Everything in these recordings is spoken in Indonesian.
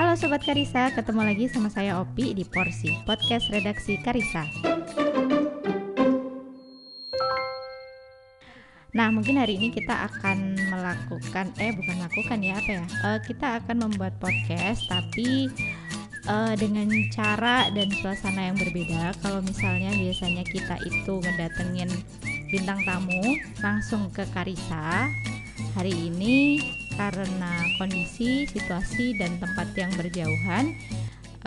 Halo Sobat Karisa, ketemu lagi sama saya Opi di Porsi, podcast redaksi Karisa. Nah, mungkin hari ini kita akan melakukan, eh bukan melakukan ya, apa ya? Uh, kita akan membuat podcast, tapi uh, dengan cara dan suasana yang berbeda. Kalau misalnya biasanya kita itu ngedatengin bintang tamu langsung ke Karisa, hari ini karena kondisi, situasi, dan tempat yang berjauhan,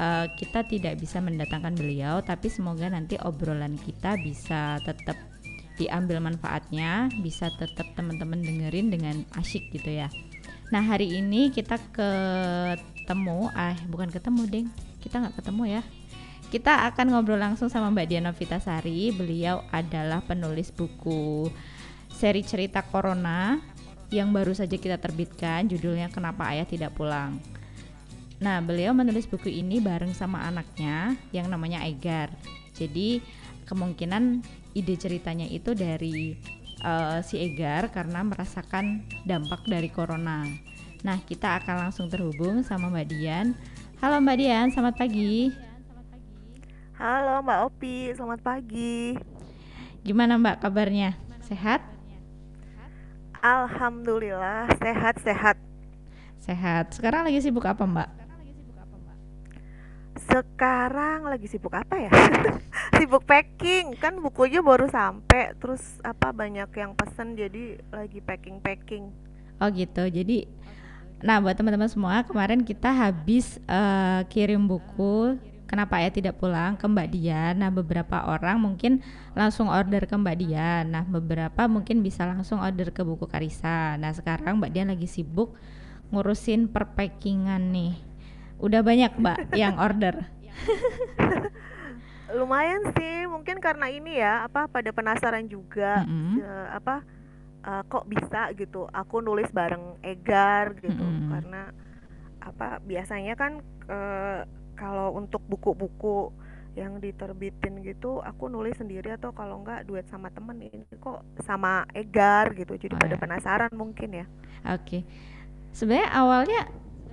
uh, kita tidak bisa mendatangkan beliau. Tapi semoga nanti obrolan kita bisa tetap diambil manfaatnya, bisa tetap teman-teman dengerin dengan asyik gitu ya. Nah hari ini kita ketemu, ah bukan ketemu deng, kita nggak ketemu ya. Kita akan ngobrol langsung sama Mbak Diana Vitasari. Beliau adalah penulis buku seri cerita Corona yang baru saja kita terbitkan. Judulnya Kenapa Ayah Tidak Pulang. Nah, beliau menulis buku ini bareng sama anaknya yang namanya Egar. Jadi kemungkinan ide ceritanya itu dari uh, si Egar karena merasakan dampak dari corona. Nah, kita akan langsung terhubung sama Mbak Dian. Halo Mbak Dian, selamat pagi. Halo Mbak Opi, selamat pagi. Gimana Mbak kabarnya? Sehat? Alhamdulillah, sehat-sehat. Sehat. Sekarang lagi sibuk apa Mbak? sekarang lagi sibuk apa ya sibuk packing kan bukunya baru sampai terus apa banyak yang pesen jadi lagi packing packing oh gitu jadi nah buat teman-teman semua kemarin kita habis uh, kirim buku kenapa ya tidak pulang ke Mbak Dian nah beberapa orang mungkin langsung order ke Mbak Dian nah beberapa mungkin bisa langsung order ke buku Karisa nah sekarang Mbak Dian lagi sibuk ngurusin perpackingan nih Udah banyak mbak yang order. Lumayan sih, mungkin karena ini ya apa pada penasaran juga mm -hmm. uh, apa uh, kok bisa gitu. Aku nulis bareng Egar gitu mm -hmm. karena apa biasanya kan uh, kalau untuk buku-buku yang diterbitin gitu aku nulis sendiri atau kalau enggak duet sama temen ini kok sama Egar gitu jadi oh, pada ya. penasaran mungkin ya oke okay. sebenarnya awalnya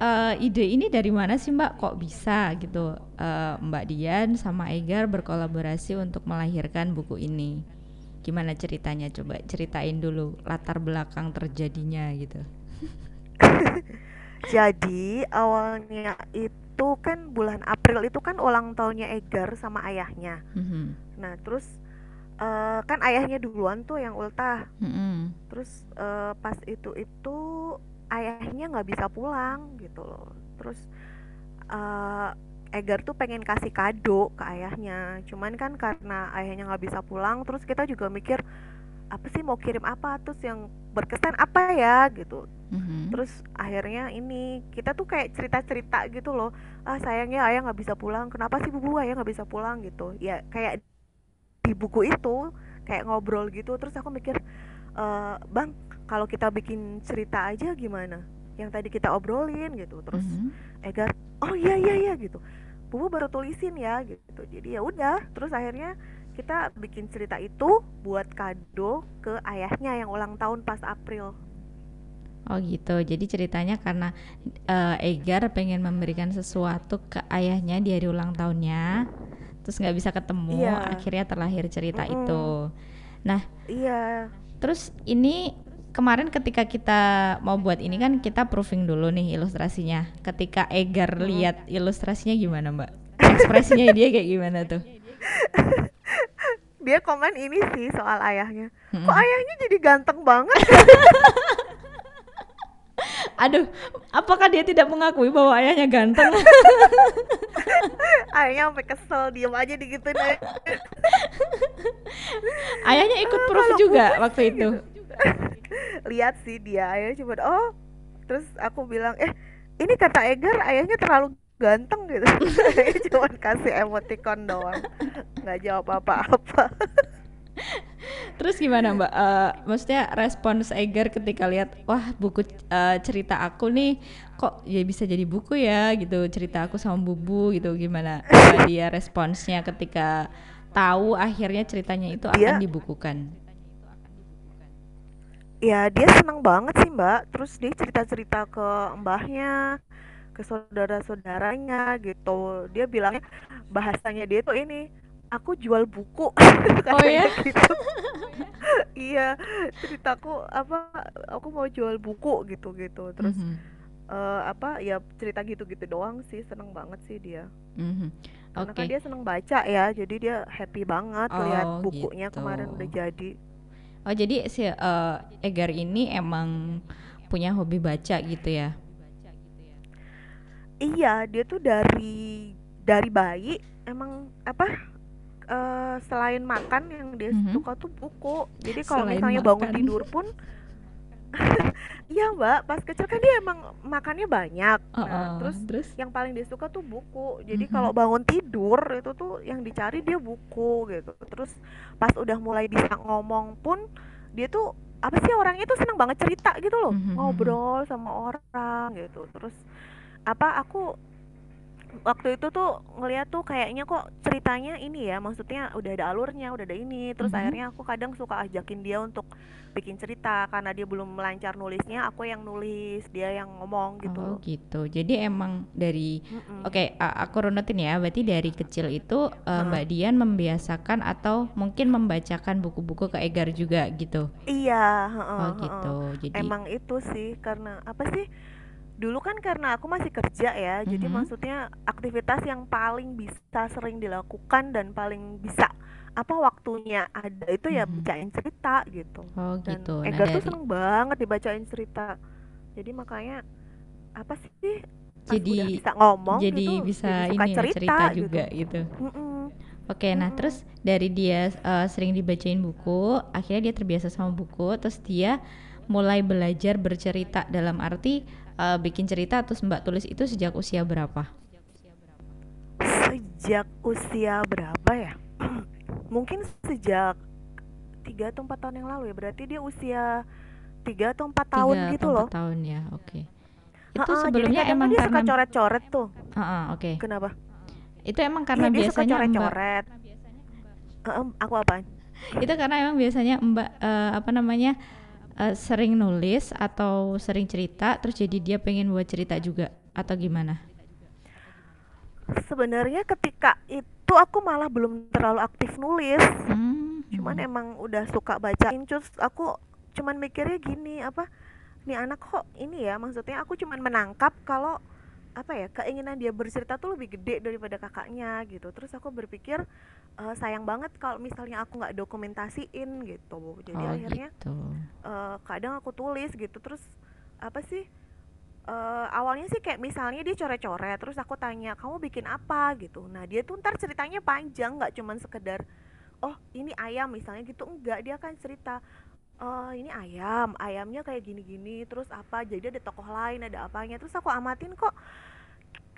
uh, ide ini dari mana sih Mbak? Kok bisa gitu uh, Mbak Dian sama Egar berkolaborasi untuk melahirkan buku ini? Gimana ceritanya? Coba ceritain dulu latar belakang terjadinya gitu. Jadi awalnya itu kan bulan April itu kan ulang tahunnya Egar sama ayahnya. Mm-hmm. Nah terus uh, kan ayahnya duluan tuh yang ultah. Mm-hmm. Terus uh, pas itu itu ayahnya nggak bisa pulang gitu loh terus uh, Egar tuh pengen kasih kado ke ayahnya cuman kan karena ayahnya nggak bisa pulang terus kita juga mikir apa sih mau kirim apa? Terus yang berkesan apa ya? Gitu. Mm-hmm. terus akhirnya ini kita tuh kayak cerita-cerita gitu loh. Ah sayangnya ayah nggak bisa pulang. Kenapa sih bubu ayah nggak bisa pulang? Gitu. Ya kayak di buku itu kayak ngobrol gitu. Terus aku mikir e, bang kalau kita bikin cerita aja gimana? Yang tadi kita obrolin gitu. Terus mm -hmm. Egar oh iya iya iya gitu. Bubu baru tulisin ya gitu. Jadi ya udah. Terus akhirnya kita bikin cerita itu buat kado ke ayahnya yang ulang tahun pas April Oh gitu, jadi ceritanya karena uh, Egar pengen memberikan sesuatu ke ayahnya di hari ulang tahunnya, terus nggak bisa ketemu, iya. akhirnya terlahir cerita mm -hmm. itu. Nah, iya. Terus ini kemarin ketika kita mau buat ini kan kita proofing dulu nih ilustrasinya. Ketika Egar hmm. lihat ilustrasinya gimana, Mbak? Ekspresinya dia kayak gimana tuh? dia komen ini sih soal ayahnya. Hmm. Kok ayahnya jadi ganteng banget? Aduh, apakah dia tidak mengakui bahwa ayahnya ganteng? ayahnya sampai kesel, diem aja gitu deh. ayahnya ikut proof juga waktu itu. lihat sih dia ayahnya cuma oh terus aku bilang eh ini kata Egar ayahnya terlalu ganteng gitu. Cuma kasih emoticon doang. Nggak jawab apa-apa. Terus gimana Mbak? Uh, maksudnya respons Egar ketika lihat wah buku uh, cerita aku nih kok ya bisa jadi buku ya? Gitu cerita aku sama Bubu gitu gimana? Uh, dia responsnya ketika tahu akhirnya ceritanya itu dia, akan dibukukan? ya dia senang banget sih mbak. Terus dia cerita cerita ke mbahnya ke saudara-saudaranya gitu dia bilangnya bahasanya dia tuh ini aku jual buku oh ya gitu. iya ceritaku apa aku mau jual buku gitu gitu terus mm -hmm. uh, apa ya cerita gitu gitu doang sih seneng banget sih dia mm -hmm. karena okay. kan dia seneng baca ya jadi dia happy banget oh, lihat bukunya gitu. kemarin udah jadi oh jadi si uh, Egar ini emang punya hobi baca gitu ya iya dia tuh dari dari bayi emang apa uh, selain makan yang dia mm -hmm. suka tuh buku jadi kalau misalnya makan. bangun tidur pun Iya mbak, pas kecil kan dia emang makannya banyak. Uh, nah, terus, terus yang paling dia suka tuh buku. Jadi mm -hmm. kalau bangun tidur itu tuh yang dicari dia buku gitu. Terus pas udah mulai bisa ngomong pun dia tuh apa sih orangnya tuh seneng banget cerita gitu loh, mm -hmm. ngobrol sama orang gitu. Terus apa aku waktu itu tuh ngeliat tuh kayaknya kok ceritanya ini ya maksudnya udah ada alurnya udah ada ini. Terus mm -hmm. akhirnya aku kadang suka ajakin dia untuk bikin cerita karena dia belum melancar nulisnya aku yang nulis dia yang ngomong gitu. Oh gitu. Jadi emang dari mm -mm. oke okay, aku runutin ya. Berarti dari kecil itu uh, Mbak Dian membiasakan atau mungkin membacakan buku-buku ke Egar juga gitu? Iya oh gitu. Jadi emang itu sih karena apa sih dulu kan karena aku masih kerja ya, mm-hmm. jadi maksudnya aktivitas yang paling bisa sering dilakukan dan paling bisa apa waktunya ada itu ya mm-hmm. bacain cerita gitu. Oh dan gitu. Nah, tuh seneng banget dibacain cerita. Jadi makanya apa sih? jadi bisa ngomong jadi gitu, bisa jadi ini ya, cerita, cerita gitu. juga gitu. gitu. Oke, okay, nah terus dari dia uh, sering dibacain buku, akhirnya dia terbiasa sama buku, terus dia mulai belajar bercerita dalam arti uh, bikin cerita terus Mbak tulis itu sejak usia berapa? Sejak usia berapa ya? Mungkin sejak tiga atau empat tahun yang lalu ya. Berarti dia usia tiga atau empat tahun gitu atau loh. tahun ya, oke. Okay. Itu ha sebelumnya emang dia karena suka coret-coret tuh. Uh -uh, oke. Okay. Kenapa? Itu emang karena ya, biasanya suka coret-coret. Uh, aku apa? itu karena emang biasanya Mbak uh, apa namanya uh, sering nulis atau sering cerita terus jadi dia pengen buat cerita juga atau gimana? Sebenarnya ketika itu aku malah belum terlalu aktif nulis. Hmm. Cuman hmm. emang udah suka bacain terus aku cuman mikirnya gini apa nih anak kok ini ya maksudnya aku cuman menangkap kalau apa ya keinginan dia bercerita tuh lebih gede daripada kakaknya gitu. Terus aku berpikir uh, sayang banget kalau misalnya aku nggak dokumentasiin gitu. Jadi oh, akhirnya gitu. uh, kadang aku tulis gitu. Terus apa sih uh, awalnya sih kayak misalnya dia coret-coret terus aku tanya kamu bikin apa? gitu. Nah dia tuh ntar ceritanya panjang nggak cuman sekedar oh ini ayam misalnya gitu. Enggak dia kan cerita oh ini ayam ayamnya kayak gini-gini terus apa jadi ada tokoh lain ada apanya terus aku amatin kok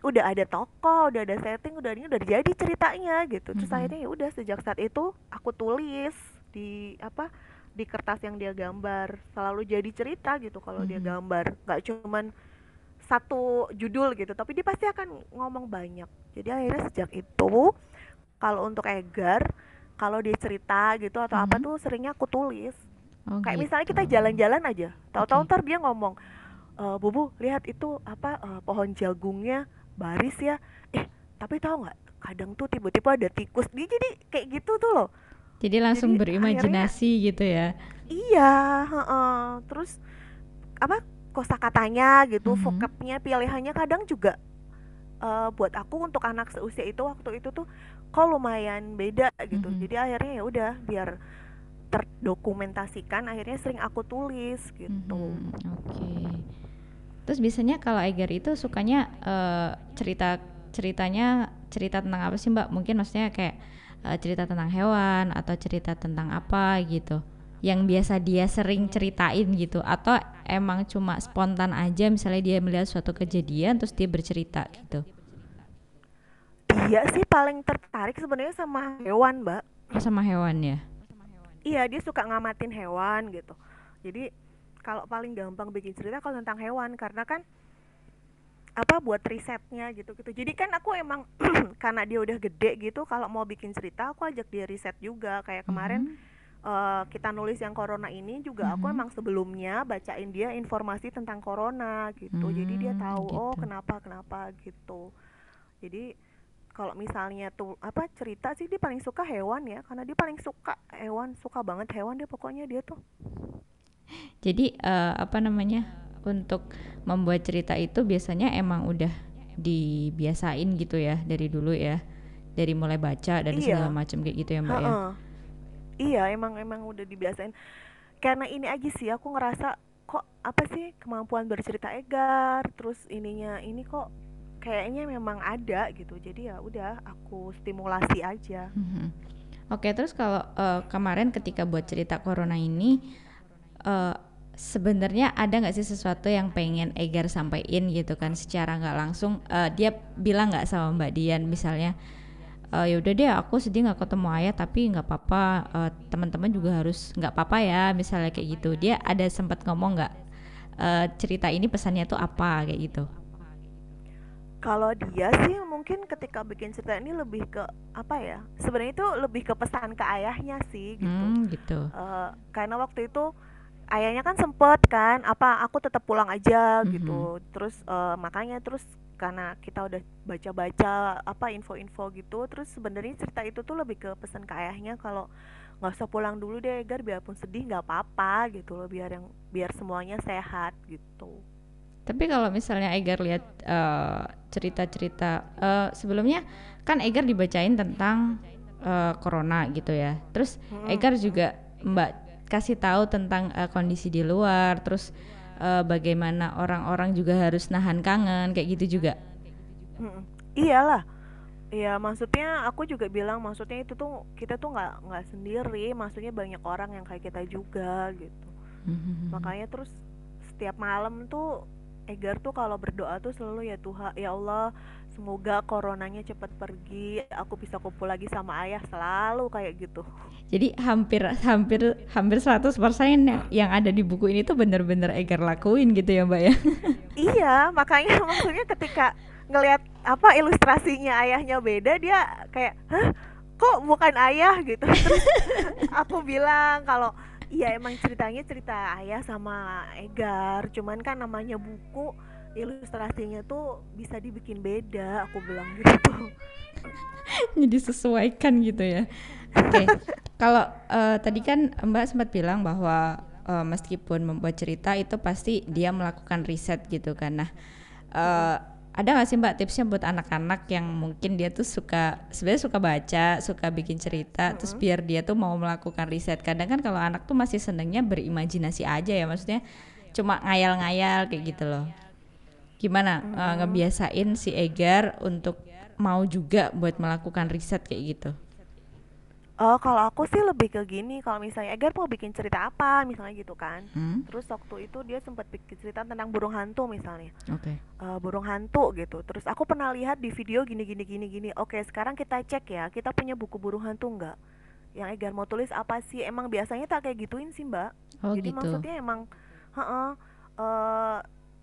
udah ada toko udah ada setting udah ini udah jadi ceritanya gitu terus mm -hmm. akhirnya ya udah sejak saat itu aku tulis di apa di kertas yang dia gambar selalu jadi cerita gitu kalau mm -hmm. dia gambar nggak cuman satu judul gitu tapi dia pasti akan ngomong banyak jadi akhirnya sejak itu kalau untuk Egar kalau dia cerita gitu atau mm -hmm. apa tuh seringnya aku tulis oh, kayak gitu. misalnya kita jalan-jalan aja tahu-tahu okay. ntar dia ngomong e, bubu lihat itu apa uh, pohon jagungnya baris ya eh tapi tahu nggak kadang tuh tiba-tiba ada tikus dia jadi kayak gitu tuh loh jadi langsung jadi, berimajinasi akhirnya, gitu ya iya uh, uh, terus apa kosakatanya gitu mm -hmm. vocabnya pilihannya kadang juga uh, buat aku untuk anak seusia itu waktu itu tuh kok lumayan beda gitu mm -hmm. jadi akhirnya ya udah biar terdokumentasikan akhirnya sering aku tulis gitu mm -hmm. oke okay. Terus biasanya kalau Eger itu sukanya uh, cerita ceritanya cerita tentang apa sih Mbak? Mungkin maksudnya kayak uh, cerita tentang hewan atau cerita tentang apa gitu. Yang biasa dia sering ceritain gitu atau emang cuma spontan aja misalnya dia melihat suatu kejadian terus dia bercerita gitu. Dia sih paling tertarik sebenarnya sama hewan, Mbak. Oh, sama hewan ya? Iya, dia suka ngamatin hewan gitu. Jadi kalau paling gampang bikin cerita kalau tentang hewan karena kan apa buat risetnya gitu gitu jadi kan aku emang karena dia udah gede gitu kalau mau bikin cerita aku ajak dia riset juga kayak kemarin mm -hmm. uh, kita nulis yang corona ini juga mm-hmm. aku emang sebelumnya bacain dia informasi tentang corona gitu mm-hmm, jadi dia hmm, tahu gitu. oh kenapa kenapa gitu jadi kalau misalnya tuh apa cerita sih dia paling suka hewan ya karena dia paling suka hewan suka banget hewan dia pokoknya dia tuh. Jadi uh, apa namanya untuk membuat cerita itu biasanya emang udah dibiasain gitu ya dari dulu ya. Dari mulai baca dan iya. segala macam kayak gitu ya mbak ya? Iya emang emang udah dibiasain. Karena ini aja sih aku ngerasa kok apa sih kemampuan bercerita Egar terus ininya ini kok kayaknya memang ada gitu. Jadi ya udah aku stimulasi aja. Mm-hmm. oke terus kalau uh, kemarin ketika buat cerita corona ini uh, sebenarnya ada nggak sih sesuatu yang pengen Egar sampaikan gitu kan secara nggak langsung? Uh, dia bilang nggak sama Mbak Dian misalnya uh, ya udah deh aku sedih nggak ketemu ayah tapi nggak apa-apa uh, teman-teman juga harus nggak apa-apa ya misalnya kayak gitu. Dia ada sempat ngomong nggak uh, cerita ini pesannya tuh apa? kayak gitu kalau dia sih mungkin ketika bikin cerita ini lebih ke apa ya sebenarnya itu lebih ke pesan ke ayahnya sih gitu. Hmm, gitu. Uh, karena waktu itu ayahnya kan sempet kan apa aku tetap pulang aja mm -hmm. gitu. Terus uh, makanya terus karena kita udah baca-baca apa info-info gitu terus sebenarnya cerita itu tuh lebih ke pesan ke ayahnya kalau nggak usah pulang dulu deh Egar biarpun sedih nggak apa-apa gitu loh biar yang biar semuanya sehat gitu tapi kalau misalnya Egar lihat uh, cerita-cerita uh, sebelumnya kan Egar dibacain tentang uh, corona gitu ya terus. Egar juga Mbak kasih tahu tentang uh, kondisi di luar terus uh, bagaimana orang-orang juga harus nahan kangen kayak gitu juga hmm, iyalah Iya, maksudnya aku juga bilang maksudnya itu tuh kita tuh nggak nggak sendiri, maksudnya banyak orang yang kayak kita juga gitu. Mm-hmm. Makanya terus setiap malam tuh Egar tuh kalau berdoa tuh selalu ya Tuhan, ya Allah, semoga coronanya cepat pergi aku bisa kumpul lagi sama ayah selalu kayak gitu. Jadi hampir hampir hampir 100% yang, yang ada di buku ini tuh bener-bener Egar lakuin gitu ya mbak ya? Iya makanya maksudnya ketika ngelihat apa ilustrasinya ayahnya beda dia kayak hah kok bukan ayah? gitu. Terus aku bilang kalau iya emang ceritanya cerita ayah sama Egar. Cuman kan namanya buku ilustrasinya tuh bisa dibikin beda. Aku bilang gitu. Jadi sesuaikan gitu ya. Oke. Okay. kalau uh, tadi kan mbak sempat bilang bahwa uh, meskipun membuat cerita itu pasti dia melakukan riset gitu kan. Nah uh, ada nggak sih mbak tipsnya buat anak-anak yang mungkin dia tuh suka sebenarnya suka baca suka bikin cerita -hmm. terus biar dia tuh mau melakukan riset kadang kan kalau anak tuh masih senengnya berimajinasi aja ya maksudnya cuma ngayal-ngayal kayak gitu loh gimana hmm. uh, ngebiasain si Egar untuk mau juga buat melakukan riset kayak gitu Oh, kalau aku sih lebih ke gini, kalau misalnya Egar mau bikin cerita apa, misalnya gitu kan. Hmm? Terus waktu itu dia sempat bikin cerita tentang burung hantu misalnya. Oke. Okay. Uh, burung hantu gitu. Terus aku pernah lihat di video gini gini gini gini. Oke, sekarang kita cek ya, kita punya buku burung hantu enggak? Yang Egar mau tulis apa sih? Emang biasanya tak kayak gituin sih, Mbak. Oh, Jadi gitu. maksudnya emang heeh uh,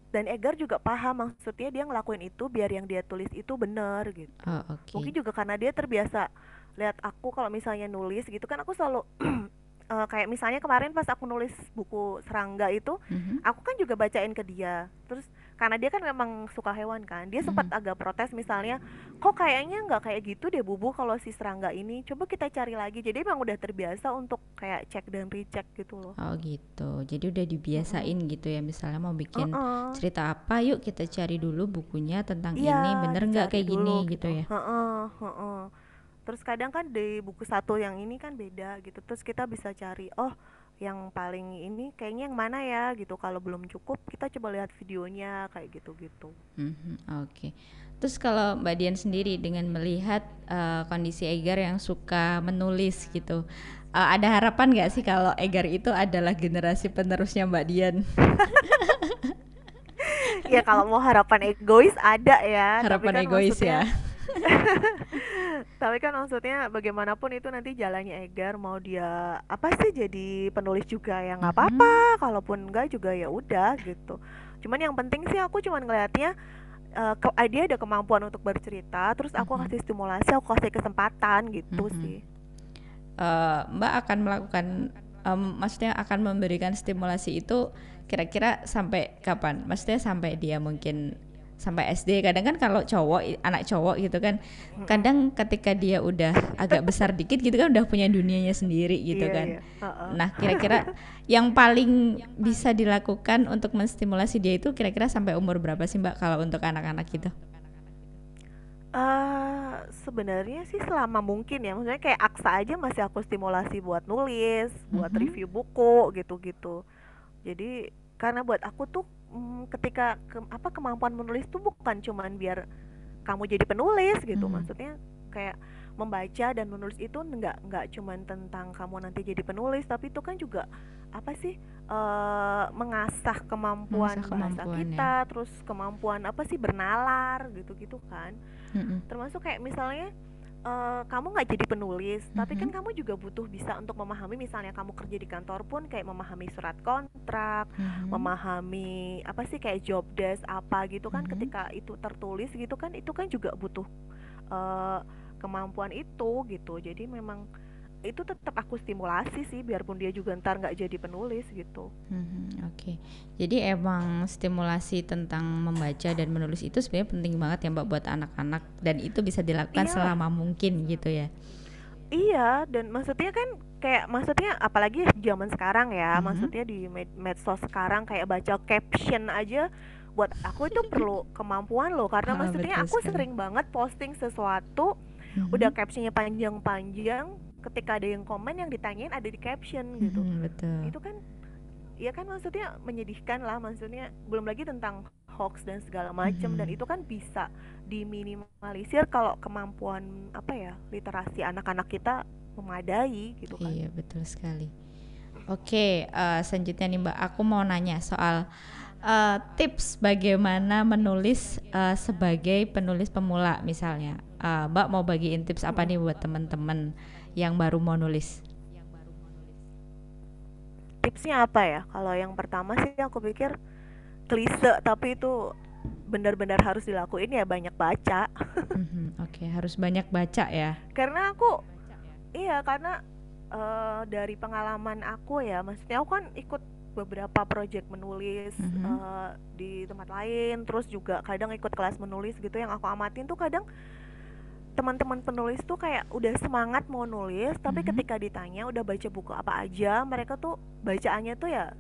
dan Egar juga paham maksudnya dia ngelakuin itu biar yang dia tulis itu benar gitu oh, okay. mungkin juga karena dia terbiasa lihat aku kalau misalnya nulis gitu kan aku selalu uh, kayak misalnya kemarin pas aku nulis buku serangga itu mm-hmm. aku kan juga bacain ke dia terus karena dia kan memang suka hewan kan dia sempat mm-hmm. agak protes misalnya kok kayaknya nggak kayak gitu deh bubu kalau si serangga ini coba kita cari lagi jadi emang udah terbiasa untuk kayak cek dan recheck gitu loh oh gitu jadi udah dibiasain mm-hmm. gitu ya misalnya mau bikin uh-uh. cerita apa yuk kita cari dulu bukunya tentang ya, ini bener nggak kayak dulu, gini gitu, gitu ya uh-uh, uh-uh terus kadang kan di buku satu yang ini kan beda gitu. Terus kita bisa cari oh yang paling ini kayaknya yang mana ya? Gitu. Kalau belum cukup kita coba lihat videonya kayak gitu gitu mm-hmm, oke. Okay. terus kalau mbak Dian sendiri dengan melihat uh, kondisi Egar yang suka menulis gitu uh, ada harapan nggak sih kalau Egar itu adalah generasi penerusnya mbak Dian? Ya kalau mau harapan egois ada ya harapan kan egois ya tapi kan maksudnya bagaimanapun itu nanti jalannya Egar mau dia apa sih jadi penulis juga ya nggak mm-hmm. apa-apa mm-hmm. kalaupun enggak juga ya udah gitu cuman yang penting sih aku cuman ngelihatnya uh, ke, dia ada kemampuan untuk bercerita terus aku mm-hmm. kasih stimulasi aku kasih kesempatan gitu mm-hmm. sih uh, Mbak akan melakukan um, maksudnya akan memberikan stimulasi itu kira-kira sampai kapan? Maksudnya sampai dia mungkin sampai SD kadang kan kalau cowok anak cowok gitu kan kadang ketika dia udah agak besar dikit gitu kan udah punya dunianya sendiri gitu iya, kan iya. Uh -uh. nah kira-kira yang paling bisa dilakukan untuk menstimulasi dia itu kira-kira sampai umur berapa sih mbak kalau untuk anak-anak gitu Uh, sebenarnya sih selama mungkin ya, maksudnya kayak Aksa aja masih aku stimulasi buat nulis, buat mm -hmm. review buku gitu-gitu. Jadi karena buat aku tuh mm, ketika ke, apa kemampuan menulis tuh bukan cuman biar kamu jadi penulis gitu hmm. maksudnya kayak membaca dan menulis itu nggak nggak cuman tentang kamu nanti jadi penulis tapi itu kan juga apa sih uh, mengasah kemampuan mengasah bahasa kita ya. terus kemampuan apa sih bernalar gitu gitu kan hmm. termasuk kayak misalnya uh, kamu nggak jadi penulis, mm-hmm. tapi kan kamu juga butuh bisa untuk memahami misalnya kamu kerja di kantor pun kayak memahami surat kontrak, mm-hmm. memahami apa sih kayak job desk apa gitu kan mm-hmm. ketika itu tertulis gitu kan itu kan juga butuh uh, kemampuan itu gitu. Jadi memang itu tetap aku stimulasi sih biarpun dia juga ntar nggak jadi penulis gitu. Hmm, Oke, okay. jadi emang stimulasi tentang membaca dan menulis itu sebenarnya penting banget ya mbak buat anak-anak dan itu bisa dilakukan iya. selama mungkin gitu ya. Iya dan maksudnya kan kayak maksudnya apalagi zaman sekarang ya, mm-hmm. maksudnya di med medsos sekarang kayak baca caption aja buat aku itu perlu kemampuan loh karena oh, maksudnya aku sekali. sering banget posting sesuatu mm-hmm. udah captionnya panjang-panjang ketika ada yang komen yang ditanyain ada di caption gitu. hmm, betul. itu kan ya kan maksudnya menyedihkan lah maksudnya belum lagi tentang hoax dan segala macam hmm. dan itu kan bisa diminimalisir kalau kemampuan apa ya literasi anak-anak kita memadai gitu kan. Iya betul sekali. Oke uh, selanjutnya nih mbak aku mau nanya soal uh, tips bagaimana menulis uh, sebagai penulis pemula misalnya. Uh, mbak mau bagiin tips apa nih buat teman-teman yang baru mau nulis? Tipsnya apa ya? Kalau yang pertama sih aku pikir klise tapi itu benar-benar harus dilakuin ya banyak baca. mm-hmm, Oke, okay, harus banyak baca ya. Karena aku iya karena uh, dari pengalaman aku ya, maksudnya aku kan ikut beberapa project menulis mm-hmm. uh, di tempat lain, terus juga kadang ikut kelas menulis gitu yang aku amatin tuh kadang teman-teman penulis tuh kayak udah semangat mau nulis tapi mm-hmm. ketika ditanya udah baca buku apa aja mereka tuh bacaannya tuh ya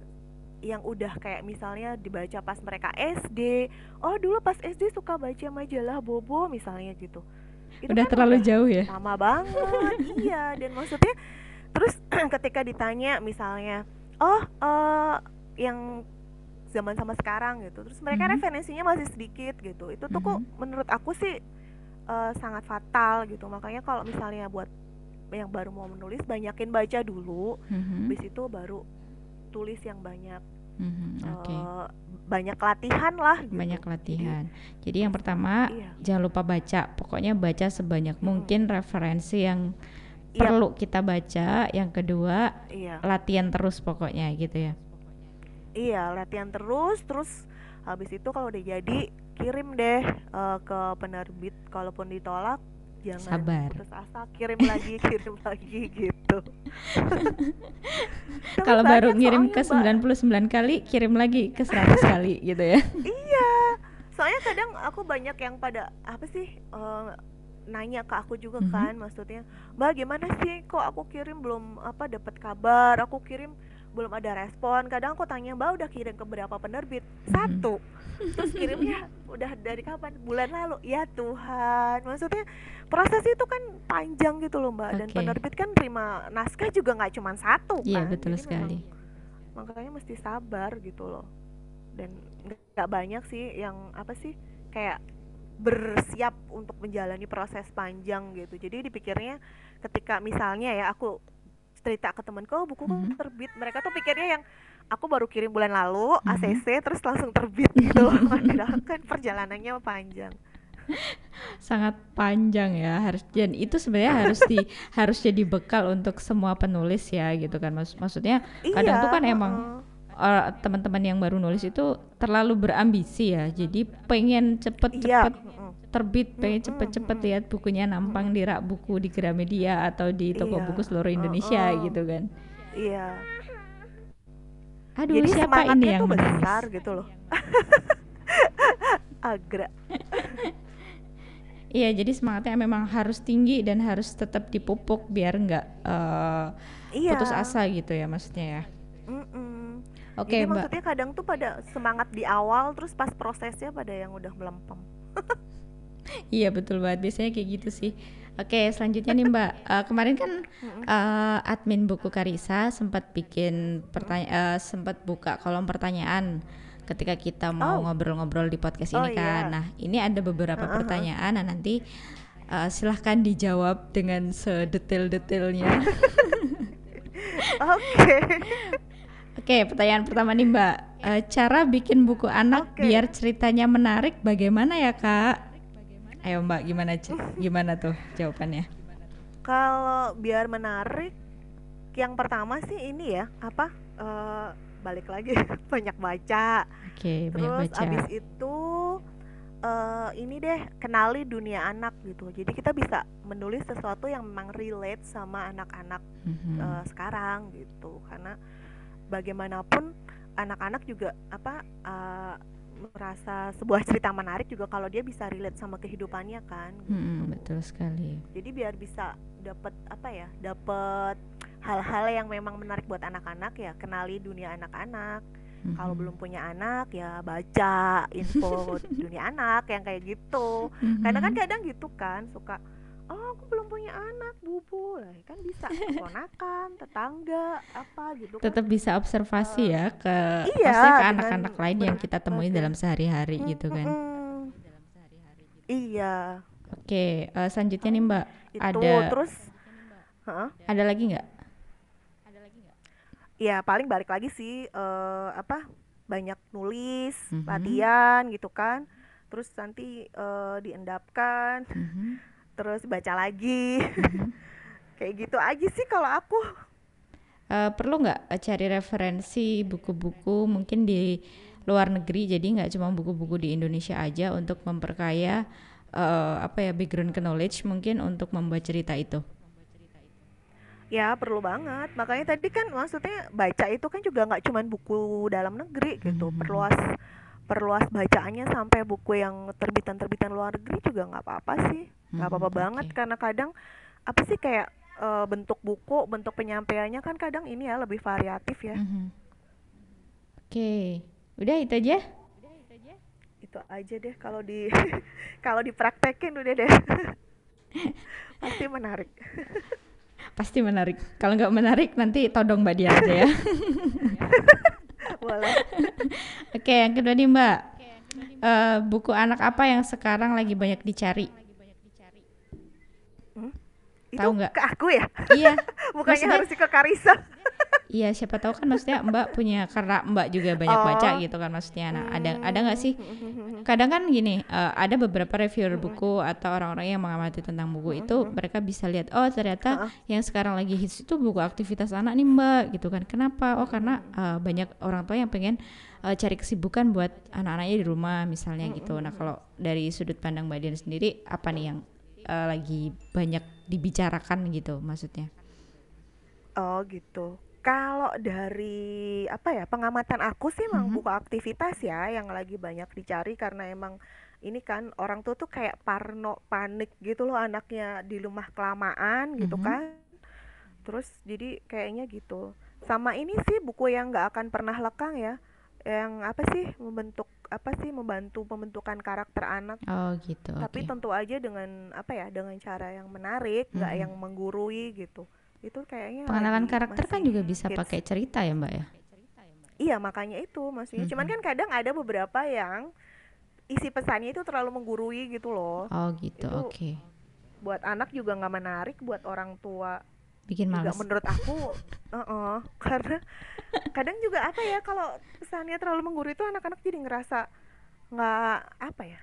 yang udah kayak misalnya dibaca pas mereka SD oh dulu pas SD suka baca majalah Bobo misalnya gitu itu udah kan terlalu udah jauh ya sama banget iya dan maksudnya terus ketika ditanya misalnya oh uh, yang zaman sama sekarang gitu terus mereka mm-hmm. referensinya masih sedikit gitu itu tuh mm-hmm. kok menurut aku sih uh, sangat fatal gitu makanya kalau misalnya buat yang baru mau menulis banyakin baca dulu mm-hmm. habis itu baru tulis yang banyak mm-hmm, okay. uh, eh, banyak latihan lah gitu. banyak latihan jadi, jadi yang pertama iya. jangan lupa baca pokoknya baca sebanyak mm. mungkin referensi yang iya. perlu kita baca yang kedua iya. latihan terus pokoknya gitu ya iya latihan terus terus habis itu kalau udah jadi kirim deh uh, ke penerbit. Kalaupun ditolak jangan sabar. terus asa kirim lagi kirim lagi gitu. Kalau baru ngirim ke 99 mbak. kali kirim lagi ke 100 kali gitu ya. Iya. Soalnya kadang aku banyak yang pada apa sih uh, nanya ke aku juga mm -hmm. kan maksudnya mbak gimana sih? Kok aku kirim belum apa dapat kabar? Aku kirim belum ada respon. Kadang aku tanya mbak udah kirim ke berapa penerbit? Mm-hmm. satu. Terus kirimnya udah dari kapan? Bulan lalu. Ya Tuhan. Maksudnya proses itu kan panjang gitu loh mbak. Okay. dan penerbit kan terima naskah juga nggak cuma satu iya kan? betul Jadi sekali. memang, makanya mesti sabar gitu loh. Dan nggak banyak sih yang apa sih kayak bersiap untuk menjalani proses panjang gitu. Jadi dipikirnya ketika misalnya ya aku cerita ke temenku oh buku mm -hmm. terbit? Mereka tuh pikirnya yang aku baru kirim bulan lalu mm -hmm. ACC terus langsung terbit gitu. Padahal kan perjalanannya panjang. Sangat panjang ya harus dan itu sebenarnya harus di harus jadi bekal untuk semua penulis ya gitu kan. Maksud, maksudnya kadang iya, tuh kan emang uh, teman-teman yang baru nulis itu terlalu berambisi ya. Jadi pengen cepet-cepet iya terbit pengen cepet-cepet lihat bukunya nampang di rak buku di Gramedia atau di toko iya. buku seluruh Indonesia uh, uh. gitu kan iya aduh Jadi siapa ini yang tuh besar gitu loh agra iya jadi semangatnya memang harus tinggi dan harus tetap dipupuk biar nggak uh, iya. putus asa gitu ya maksudnya ya mm -mm. Oke, okay, Mbak. maksudnya kadang tuh pada semangat di awal terus pas prosesnya pada yang udah melempem. iya betul banget biasanya kayak gitu sih. Oke selanjutnya nih Mbak, uh, kemarin kan uh, admin buku Karisa sempat bikin pertanyaan, uh, sempat buka kolom pertanyaan ketika kita mau ngobrol-ngobrol oh. di podcast ini oh, kan. Iya. Nah ini ada beberapa uh -huh. pertanyaan, nah nanti uh, silahkan dijawab dengan sedetail-detailnya. Oke. Oke, pertanyaan pertama nih Mbak. Uh, cara bikin buku anak okay. biar ceritanya menarik bagaimana ya Kak? Ayo Mbak, gimana gimana tuh jawabannya? Kalau biar menarik, yang pertama sih ini ya apa? Uh, balik lagi banyak baca. Oke, okay, banyak baca. abis itu uh, ini deh kenali dunia anak gitu. Jadi kita bisa menulis sesuatu yang memang relate sama anak-anak mm -hmm. uh, sekarang gitu. Karena bagaimanapun anak-anak juga apa uh, merasa sebuah cerita menarik juga kalau dia bisa relate sama kehidupannya kan gitu. hmm, betul sekali jadi biar bisa dapat apa ya dapat hal-hal yang memang menarik buat anak-anak ya kenali dunia anak-anak hmm. kalau belum punya anak ya baca info dunia anak yang kayak gitu hmm. karena kan kadang gitu kan suka oh aku belum punya anak bubu. Lah kan bisa ponakan tetangga apa gitu kan. tetap bisa observasi uh, ya ke iya, ke anak-anak lain yang kita temui dalam sehari-hari gitu kan. iya. Oke uh, selanjutnya nih mbak. Itu, ada terus huh? ada lagi nggak? Iya paling balik lagi sih uh, apa banyak nulis mm -hmm. latihan gitu kan. Terus nanti uh, diendapkan. Mm -hmm terus baca lagi. Mm-hmm. kayak gitu aja sih kalau aku. Uh, perlu nggak cari referensi buku-buku mungkin di luar negeri? Jadi nggak cuma buku-buku di Indonesia aja untuk memperkaya uh, apa ya background knowledge mungkin untuk membuat cerita itu. Ya perlu banget. Makanya tadi kan maksudnya baca itu kan juga nggak cuma buku dalam negeri gitu. Mm -hmm. perluas perluas bacaannya sampai buku yang terbitan-terbitan luar negeri juga nggak apa-apa sih. Nggak hmm, apa-apa banget karena kadang apa sih kayak uh, bentuk buku bentuk penyampaiannya kan kadang ini ya lebih variatif ya. Hmm. oke. Okay. udah itu aja? Itu aja deh kalau di kalau dipraktekin udah deh. Pasti menarik. Pasti menarik. Kalau nggak menarik nanti todong mbak dia aja ya boleh oke yang kedua nih mbak uh, buku anak apa yang sekarang lagi banyak dicari? Tahu nggak ke aku ya iya bukannya Maksudnya, harus ke Karisa Iya siapa tahu kan maksudnya Mbak punya karena Mbak juga banyak oh. baca gitu kan maksudnya. Nah ada ada nggak sih? Kadang kan gini uh, ada beberapa reviewer buku atau orang-orang yang mengamati tentang buku itu mereka bisa lihat oh ternyata yang sekarang lagi hits itu buku aktivitas anak nih Mbak gitu kan. Kenapa? Oh karena uh, banyak orang tua yang pengen uh, cari kesibukan buat anak-anaknya di rumah misalnya gitu. Nah kalau dari sudut pandang Mbak Dian sendiri apa nih yang uh, lagi banyak dibicarakan gitu maksudnya? Oh gitu kalau dari apa ya pengamatan aku sih emang mm -hmm. buku aktivitas ya yang lagi banyak dicari karena emang ini kan orang tuh tuh kayak parno panik gitu loh anaknya di rumah kelamaan gitu mm -hmm. kan terus jadi kayaknya gitu sama ini sih buku yang nggak akan pernah lekang ya yang apa sih membentuk apa sih membantu pembentukan karakter anak oh gitu tapi okay. tentu aja dengan apa ya dengan cara yang menarik nggak mm -hmm. yang menggurui gitu itu kayaknya pengenalan karakter kan juga bisa pakai cerita ya mbak ya iya makanya itu maksudnya mm -hmm. cuman kan kadang ada beberapa yang isi pesannya itu terlalu menggurui gitu loh oh gitu oke okay. buat anak juga nggak menarik buat orang tua bikin juga menurut aku uh -uh, karena kadang juga apa ya kalau pesannya terlalu menggurui itu anak-anak jadi ngerasa nggak apa ya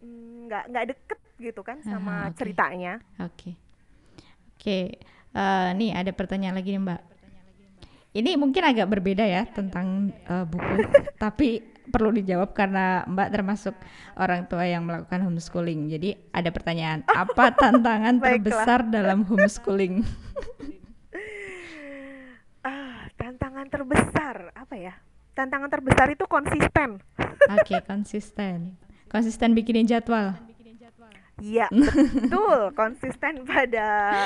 mm, nggak nggak deket gitu kan sama uh, okay. ceritanya oke okay. oke okay. Uh, nih ada pertanyaan lagi nih Mbak. Ini mungkin agak berbeda ya tentang uh, buku, tapi perlu dijawab karena Mbak termasuk orang tua yang melakukan homeschooling. Jadi ada pertanyaan, apa tantangan terbesar dalam homeschooling? ah, tantangan terbesar apa ya? Tantangan terbesar itu konsisten. Oke, okay, konsisten. Konsisten bikinin jadwal. Iya, betul. Konsisten pada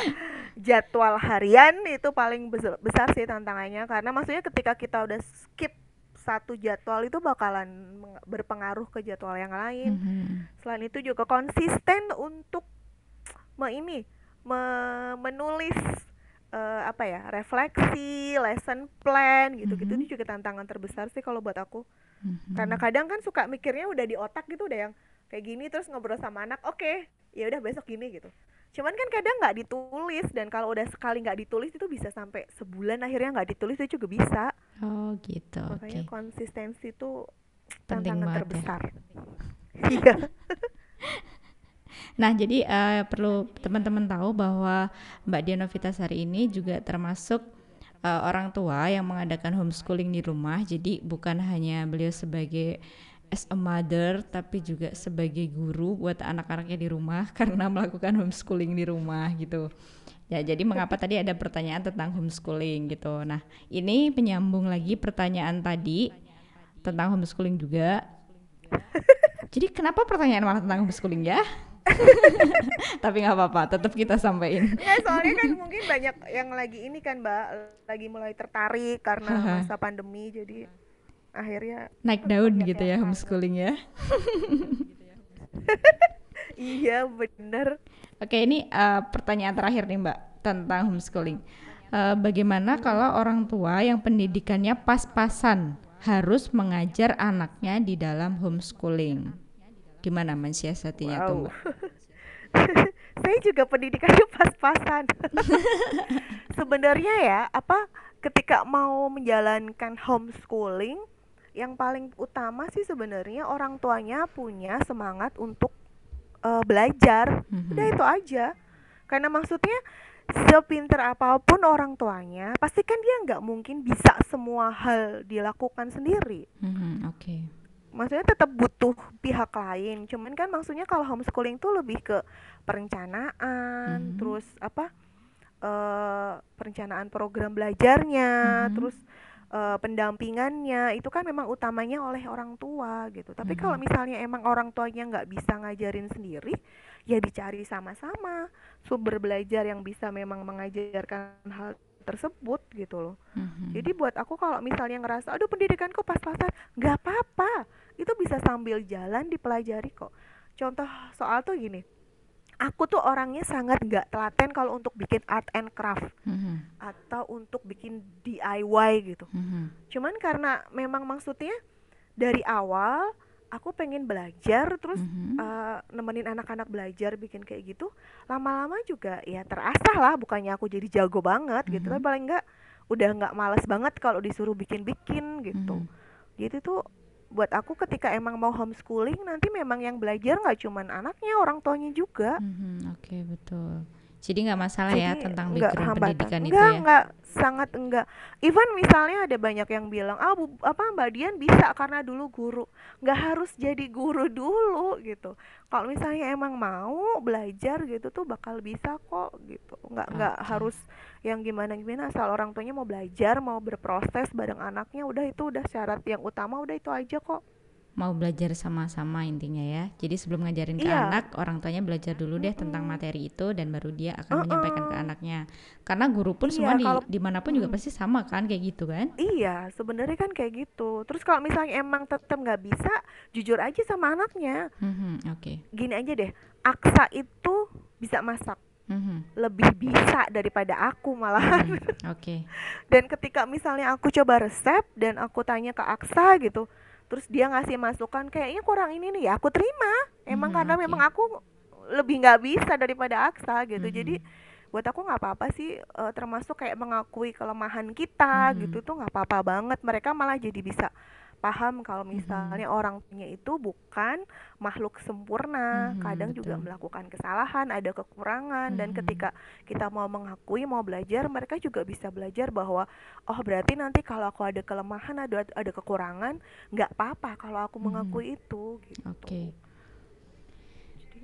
jadwal harian itu paling besar sih tantangannya karena maksudnya ketika kita udah skip satu jadwal itu bakalan berpengaruh ke jadwal yang lain. Mm -hmm. Selain itu juga konsisten untuk me ini me menulis uh, apa ya refleksi, lesson plan gitu-gitu mm -hmm. juga tantangan terbesar sih kalau buat aku. Mm -hmm. Karena kadang kan suka mikirnya udah di otak gitu udah yang kayak gini terus ngobrol sama anak oke okay, ya udah besok gini gitu cuman kan kadang nggak ditulis dan kalau udah sekali nggak ditulis itu bisa sampai sebulan akhirnya nggak ditulis itu juga bisa oh gitu makanya okay. konsistensi itu tantangan ya. terbesar iya Nah, jadi uh, perlu teman-teman tahu bahwa Mbak Diana Vitasari ini juga termasuk uh, orang tua yang mengadakan homeschooling di rumah. Jadi bukan hanya beliau sebagai as a mother tapi juga sebagai guru buat anak-anaknya di rumah karena melakukan homeschooling di rumah gitu. Ya, jadi mengapa tadi ada pertanyaan tentang homeschooling gitu. Nah, ini penyambung lagi pertanyaan tadi tentang homeschooling juga. Jadi kenapa pertanyaan malah tentang homeschooling ya? Tapi nggak apa-apa, tetap kita sampaikan. Ya, soalnya kan mungkin banyak yang lagi ini kan, Mbak, lagi mulai tertarik karena masa pandemi jadi akhirnya naik daun gitu ya homeschooling ya. iya bener. Oke ini uh, pertanyaan terakhir nih Mbak tentang homeschooling. Uh, bagaimana kalau orang tua yang pendidikannya pas-pasan harus mengajar anaknya di dalam homeschooling? Gimana mensiasatinya wow. tuh Mbak? Saya juga pendidikannya pas-pasan. Sebenarnya ya apa ketika mau menjalankan homeschooling yang paling utama sih sebenarnya orang tuanya punya semangat untuk uh, belajar mm-hmm. udah itu aja karena maksudnya sepinter apa pun orang tuanya pasti kan dia nggak mungkin bisa semua hal dilakukan sendiri mm-hmm. oke okay. maksudnya tetap butuh pihak lain cuman kan maksudnya kalau homeschooling tuh lebih ke perencanaan mm-hmm. terus apa uh, perencanaan program belajarnya mm-hmm. terus uh, pendampingannya itu kan memang utamanya oleh orang tua gitu. Tapi hmm. kalau misalnya emang orang tuanya nggak bisa ngajarin sendiri, ya dicari sama-sama sumber belajar yang bisa memang mengajarkan hal tersebut gitu loh. Hmm. Jadi buat aku kalau misalnya ngerasa, aduh pendidikanku pas-pasan, nggak apa-apa, itu bisa sambil jalan dipelajari kok. Contoh soal tuh gini, aku tuh orangnya sangat nggak telaten kalau untuk bikin art and craft mm-hmm. atau untuk bikin DIY gitu. Mm-hmm. Cuman karena memang maksudnya dari awal aku pengen belajar terus mm-hmm. uh, nemenin anak-anak belajar bikin kayak gitu lama-lama juga ya terasah lah bukannya aku jadi jago banget mm-hmm. gitu tapi paling nggak udah nggak males banget kalau disuruh bikin-bikin gitu mm-hmm. gitu tuh buat aku ketika emang mau homeschooling nanti memang yang belajar nggak cuman anaknya orang tuanya juga. Mm-hmm, oke okay, betul jadi nggak masalah ya Jadi, ya tentang background hambatan. pendidikan enggak, itu ya? enggak sangat enggak even misalnya ada banyak yang bilang ah bu, apa mbak Dian bisa karena dulu guru. Nggak harus jadi guru dulu gitu. Kalau misalnya emang mau belajar gitu tuh bakal bisa kok gitu. Nggak okay. nggak harus yang gimana gimana. Asal orang tuanya mau belajar mau berproses bareng anaknya udah itu udah syarat yang utama udah itu aja kok mau belajar sama-sama intinya ya jadi sebelum ngajarin ke iya. anak orang tuanya belajar dulu deh tentang materi itu dan baru dia akan uh -uh. menyampaikan ke anaknya karena guru pun iya, semua di kalau, di mana pun juga pasti sama kan kayak gitu kan iya sebenarnya kan kayak gitu terus kalau misalnya emang tetap nggak bisa jujur aja sama anaknya mm -hmm, oke okay. gini aja deh aksa itu bisa masak mm-hmm. lebih bisa daripada aku malah. Mm, Oke. Okay. dan ketika misalnya aku coba resep dan aku tanya ke Aksa gitu, terus dia ngasih masukan kayaknya kurang ini nih ya, aku terima. Emang mm, karena okay. memang aku lebih nggak bisa daripada Aksa gitu. Mm-hmm. Jadi buat aku nggak apa-apa sih uh, termasuk kayak mengakui kelemahan kita mm-hmm. gitu tuh nggak apa-apa banget mereka malah jadi bisa paham kalau misalnya mm-hmm. orang punya itu bukan makhluk sempurna, mm-hmm, kadang betul. juga melakukan kesalahan, ada kekurangan mm-hmm. dan ketika kita mau mengakui, mau belajar, mereka juga bisa belajar bahwa oh berarti nanti kalau aku ada kelemahan, ada ada kekurangan, nggak apa-apa kalau aku mm-hmm. mengakui itu gitu. Oke. Okay.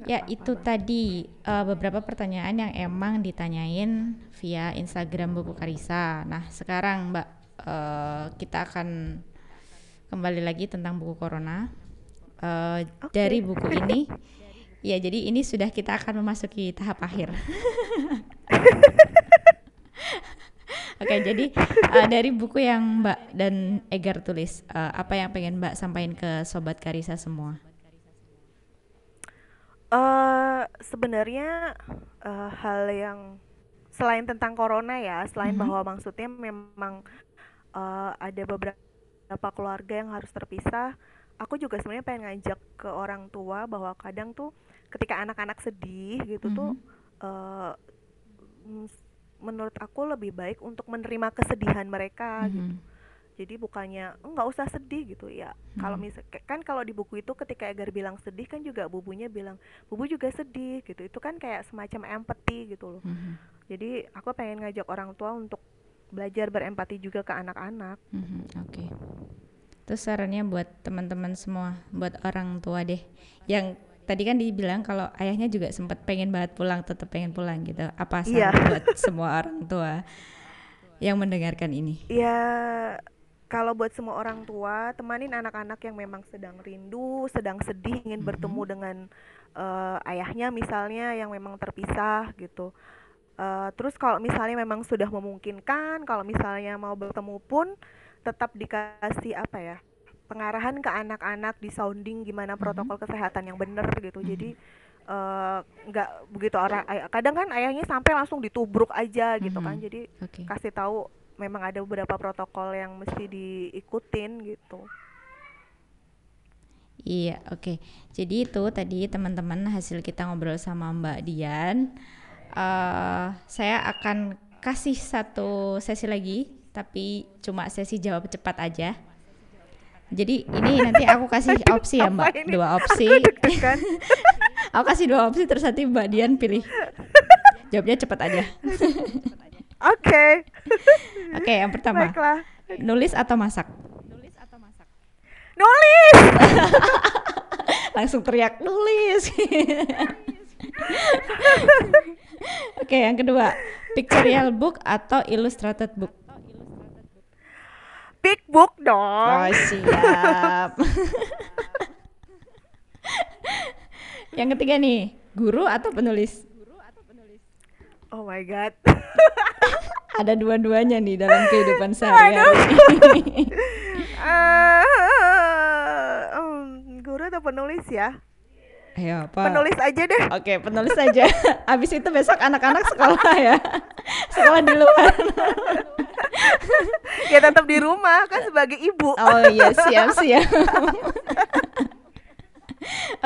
Ya apa -apa itu tadi uh, beberapa pertanyaan yang emang ditanyain via Instagram Buku Karisa. Nah sekarang Mbak uh, kita akan kembali lagi tentang buku Corona. Uh, eh, okay. Dari buku ini, ya jadi ini sudah kita akan memasuki tahap akhir. Oke, okay, jadi uh, dari buku yang Mbak dan Egar tulis, uh, apa yang pengen Mbak sampaikan ke sobat Karisa semua? Uh, sebenarnya uh, hal yang selain tentang corona ya, selain mm -hmm. bahwa maksudnya memang uh, ada beberapa beberapa keluarga yang harus terpisah aku juga sebenarnya pengen ngajak ke orang tua bahwa kadang tuh ketika anak-anak sedih gitu mm -hmm. tuh uh, menurut aku lebih baik untuk menerima kesedihan mereka mm -hmm. gitu jadi bukannya nggak usah sedih gitu ya hmm. kalau misal kan kalau di buku itu ketika Egar bilang sedih kan juga bubunya bilang bubu juga sedih gitu itu kan kayak semacam empati gitu loh hmm. jadi aku pengen ngajak orang tua untuk belajar berempati juga ke anak-anak. Mm-hmm, Oke. Okay. Terus sarannya buat teman-teman semua, buat orang tua deh, yang tadi kan dibilang kalau ayahnya juga sempat pengen banget pulang, tetap pengen pulang gitu. Apa saran yeah. buat semua orang tua yang mendengarkan ini? Ya, kalau buat semua orang tua, temanin anak-anak yang memang sedang rindu, sedang sedih, ingin mm-hmm. bertemu dengan uh, ayahnya misalnya yang memang terpisah gitu Uh, terus kalau misalnya memang sudah memungkinkan, kalau misalnya mau bertemu pun tetap dikasih apa ya pengarahan ke anak-anak di sounding gimana mhm. protokol mm -hmm. kesehatan yang benar gitu. Mm -hmm. Jadi eh, nggak uh, begitu orang kadang kan ayahnya sampai langsung ditubruk aja gitu mm -hmm. kan. Jadi okay. kasih tahu memang ada beberapa protokol yang mesti diikutin gitu. Iya, oke. Okay. Jadi itu tadi teman-teman hasil kita ngobrol sama Mbak Dian uh, saya akan kasih satu sesi lagi, tapi cuma sesi jawab cepat aja. Jadi ini nanti aku kasih opsi ya Mbak, dua opsi. Aku, kasih dua opsi terus nanti Mbak Dian pilih. Jawabnya cepat aja. Oke. Oke, yang pertama. Baiklah. Nulis atau masak? Nulis atau masak? Nulis. Langsung teriak nulis. Oke, yang kedua, pictorial book atau illustrated book? Big book dong. Oh, siap. yang ketiga nih, guru atau penulis? Oh my god. Ada dua-duanya nih dalam kehidupan sehari-hari. uh, um, guru atau penulis ya? Ayo apa? Penulis aja deh. Oke, penulis aja. Abis itu besok anak-anak sekolah ya. sekolah di luar. ya tetap di rumah kan sebagai ibu. Oh iya, siap siap.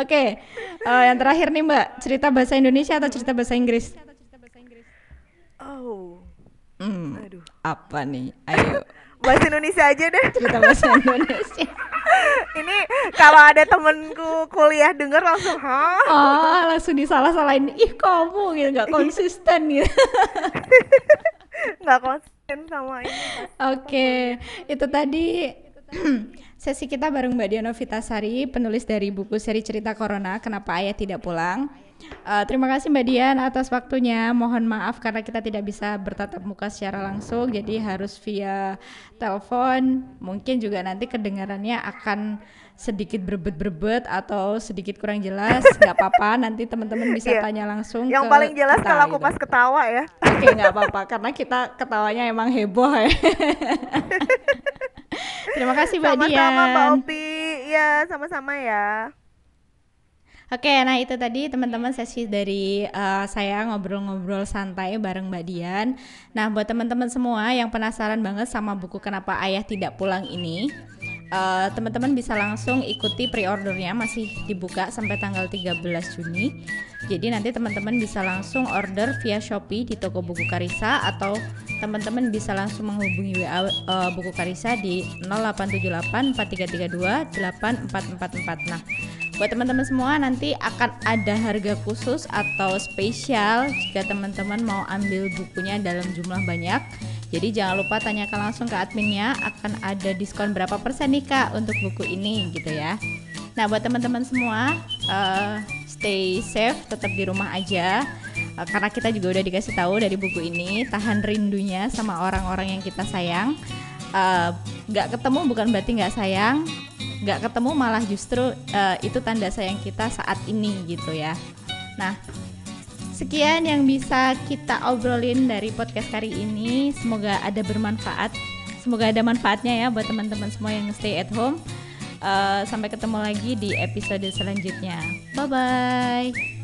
Oke, uh, yang terakhir nih Mbak, cerita bahasa Indonesia atau cerita bahasa Inggris? Oh. Hmm, Aduh. Apa nih? Ayo. bahasa Indonesia aja deh. Cerita bahasa Indonesia. Kalau ada temenku kuliah denger langsung hah? Oh langsung disalah-salahin. Ih kamu gitu. Nggak konsisten gitu. Nggak konsisten sama ini oke okay. itu tadi sesi kita bareng Mbak Diana Vitasari penulis dari buku seri cerita Corona Kenapa Ayah Tidak Pulang Uh, terima kasih Mbak Dian atas waktunya. Mohon maaf karena kita tidak bisa bertatap muka secara langsung, jadi harus via telepon. Mungkin juga nanti kedengarannya akan sedikit berbet-berbet atau sedikit kurang jelas. Nggak apa-apa, nanti teman-teman bisa yeah. tanya langsung. Yang paling jelas kita, kalau aku gitu. pas ketawa ya. Oke, okay, nggak apa-apa karena kita ketawanya emang heboh ya. Terima kasih Mbak Dian. Sama-sama Mbak Opi. Ya, sama-sama ya. Oke, nah itu tadi teman-teman sesi dari uh, saya ngobrol-ngobrol santai bareng Mbak Dian. Nah, buat teman-teman semua yang penasaran banget sama buku Kenapa Ayah Tidak Pulang ini, uh, teman-teman bisa langsung ikuti pre-ordernya masih dibuka sampai tanggal 13 Juni. Jadi nanti teman-teman bisa langsung order via Shopee di toko buku Karisa atau teman-teman bisa langsung menghubungi WA uh, buku Karisa di 0878 4332 8444. Nah, buat teman-teman semua nanti akan ada harga khusus atau spesial jika teman-teman mau ambil bukunya dalam jumlah banyak. Jadi jangan lupa tanyakan langsung ke adminnya akan ada diskon berapa persen nih kak untuk buku ini gitu ya. Nah buat teman-teman semua uh, stay safe, tetap di rumah aja uh, karena kita juga udah dikasih tahu dari buku ini tahan rindunya sama orang-orang yang kita sayang. Uh, gak ketemu bukan berarti nggak sayang, nggak ketemu malah justru uh, itu tanda sayang kita saat ini gitu ya. Nah, sekian yang bisa kita obrolin dari podcast kali ini. Semoga ada bermanfaat. Semoga ada manfaatnya ya buat teman-teman semua yang stay at home. Uh, sampai ketemu lagi di episode selanjutnya. Bye bye.